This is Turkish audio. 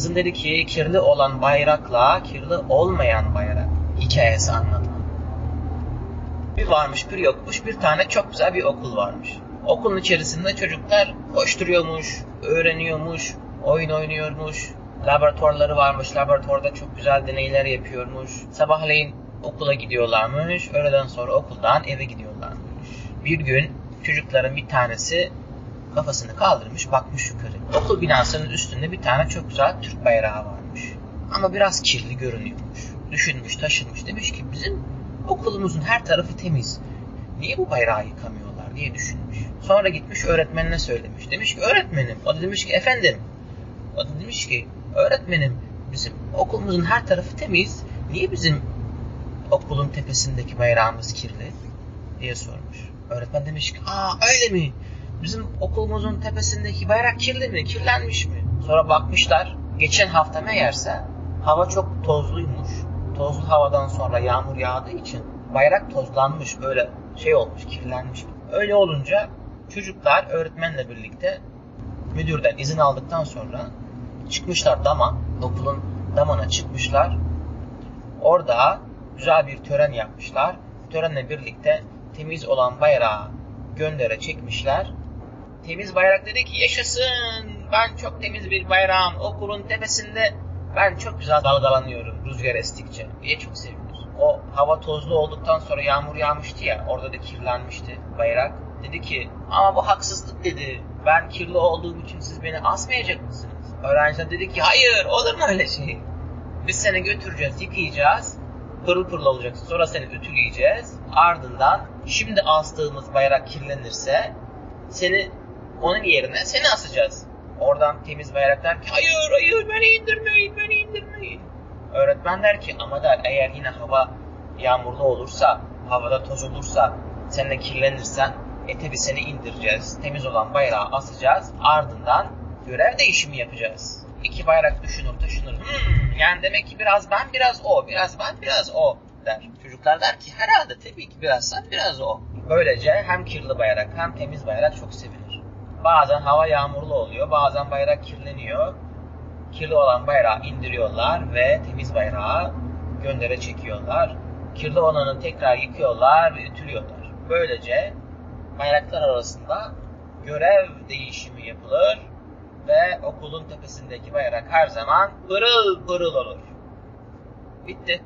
Kızım dedi ki kirli olan bayrakla kirli olmayan bayrak hikayesi anlatma. Bir varmış bir yokmuş bir tane çok güzel bir okul varmış. Okulun içerisinde çocuklar koşturuyormuş, öğreniyormuş, oyun oynuyormuş. Laboratuvarları varmış, laboratuvarda çok güzel deneyler yapıyormuş. Sabahleyin okula gidiyorlarmış, öğleden sonra okuldan eve gidiyorlarmış. Bir gün çocukların bir tanesi kafasını kaldırmış bakmış yukarı. Okul binasının üstünde bir tane çok güzel Türk bayrağı varmış. Ama biraz kirli görünüyormuş. Düşünmüş taşınmış demiş ki bizim okulumuzun her tarafı temiz. Niye bu bayrağı yıkamıyorlar diye düşünmüş. Sonra gitmiş öğretmenine söylemiş. Demiş ki öğretmenim. O da demiş ki efendim. O da demiş ki öğretmenim bizim okulumuzun her tarafı temiz. Niye bizim okulun tepesindeki bayrağımız kirli? diye sormuş. Öğretmen demiş ki aa öyle mi? Bizim okulumuzun tepesindeki bayrak kirli mi? Kirlenmiş mi? Sonra bakmışlar. Geçen hafta meğerse hava çok tozluymuş. Tozlu havadan sonra yağmur yağdığı için bayrak tozlanmış böyle şey olmuş kirlenmiş. Öyle olunca çocuklar öğretmenle birlikte müdürden izin aldıktan sonra çıkmışlar dama, okulun damına çıkmışlar. Orada güzel bir tören yapmışlar. Törenle birlikte temiz olan bayrağı göndere çekmişler. Temiz bayrak dedi ki yaşasın ben çok temiz bir bayrağım okulun tepesinde ben çok güzel dalgalanıyorum rüzgar estikçe diye çok sevinir. O hava tozlu olduktan sonra yağmur yağmıştı ya orada da kirlenmişti bayrak. Dedi ki ama bu haksızlık dedi. Ben kirli olduğum için siz beni asmayacak mısınız? Öğrenciler dedi ki hayır olur mu öyle şey? Biz seni götüreceğiz, yıkayacağız. Pırıl pırıl olacaksın. Sonra seni ütüleyeceğiz. Ardından şimdi astığımız bayrak kirlenirse seni onun yerine seni asacağız. Oradan temiz bayrak der ki hayır hayır beni indirmeyin beni indirmeyin. Öğretmen der ki ama der eğer yine hava yağmurlu olursa havada toz olursa sen de kirlenirsen e tabi seni indireceğiz. Temiz olan bayrağı asacağız. Ardından görev değişimi yapacağız. İki bayrak düşünür taşınır. Hmm, yani demek ki biraz ben biraz o biraz ben biraz o der. Çocuklar der ki herhalde tabii ki biraz sen biraz o. Böylece hem kirli bayrak hem temiz bayrak çok sevinir. Bazen hava yağmurlu oluyor, bazen bayrak kirleniyor. Kirli olan bayrağı indiriyorlar ve temiz bayrağı göndere çekiyorlar. Kirli olanı tekrar yıkıyorlar ve ütülüyorlar. Böylece bayraklar arasında görev değişimi yapılır ve okulun tepesindeki bayrak her zaman pırıl pırıl olur. Bitti.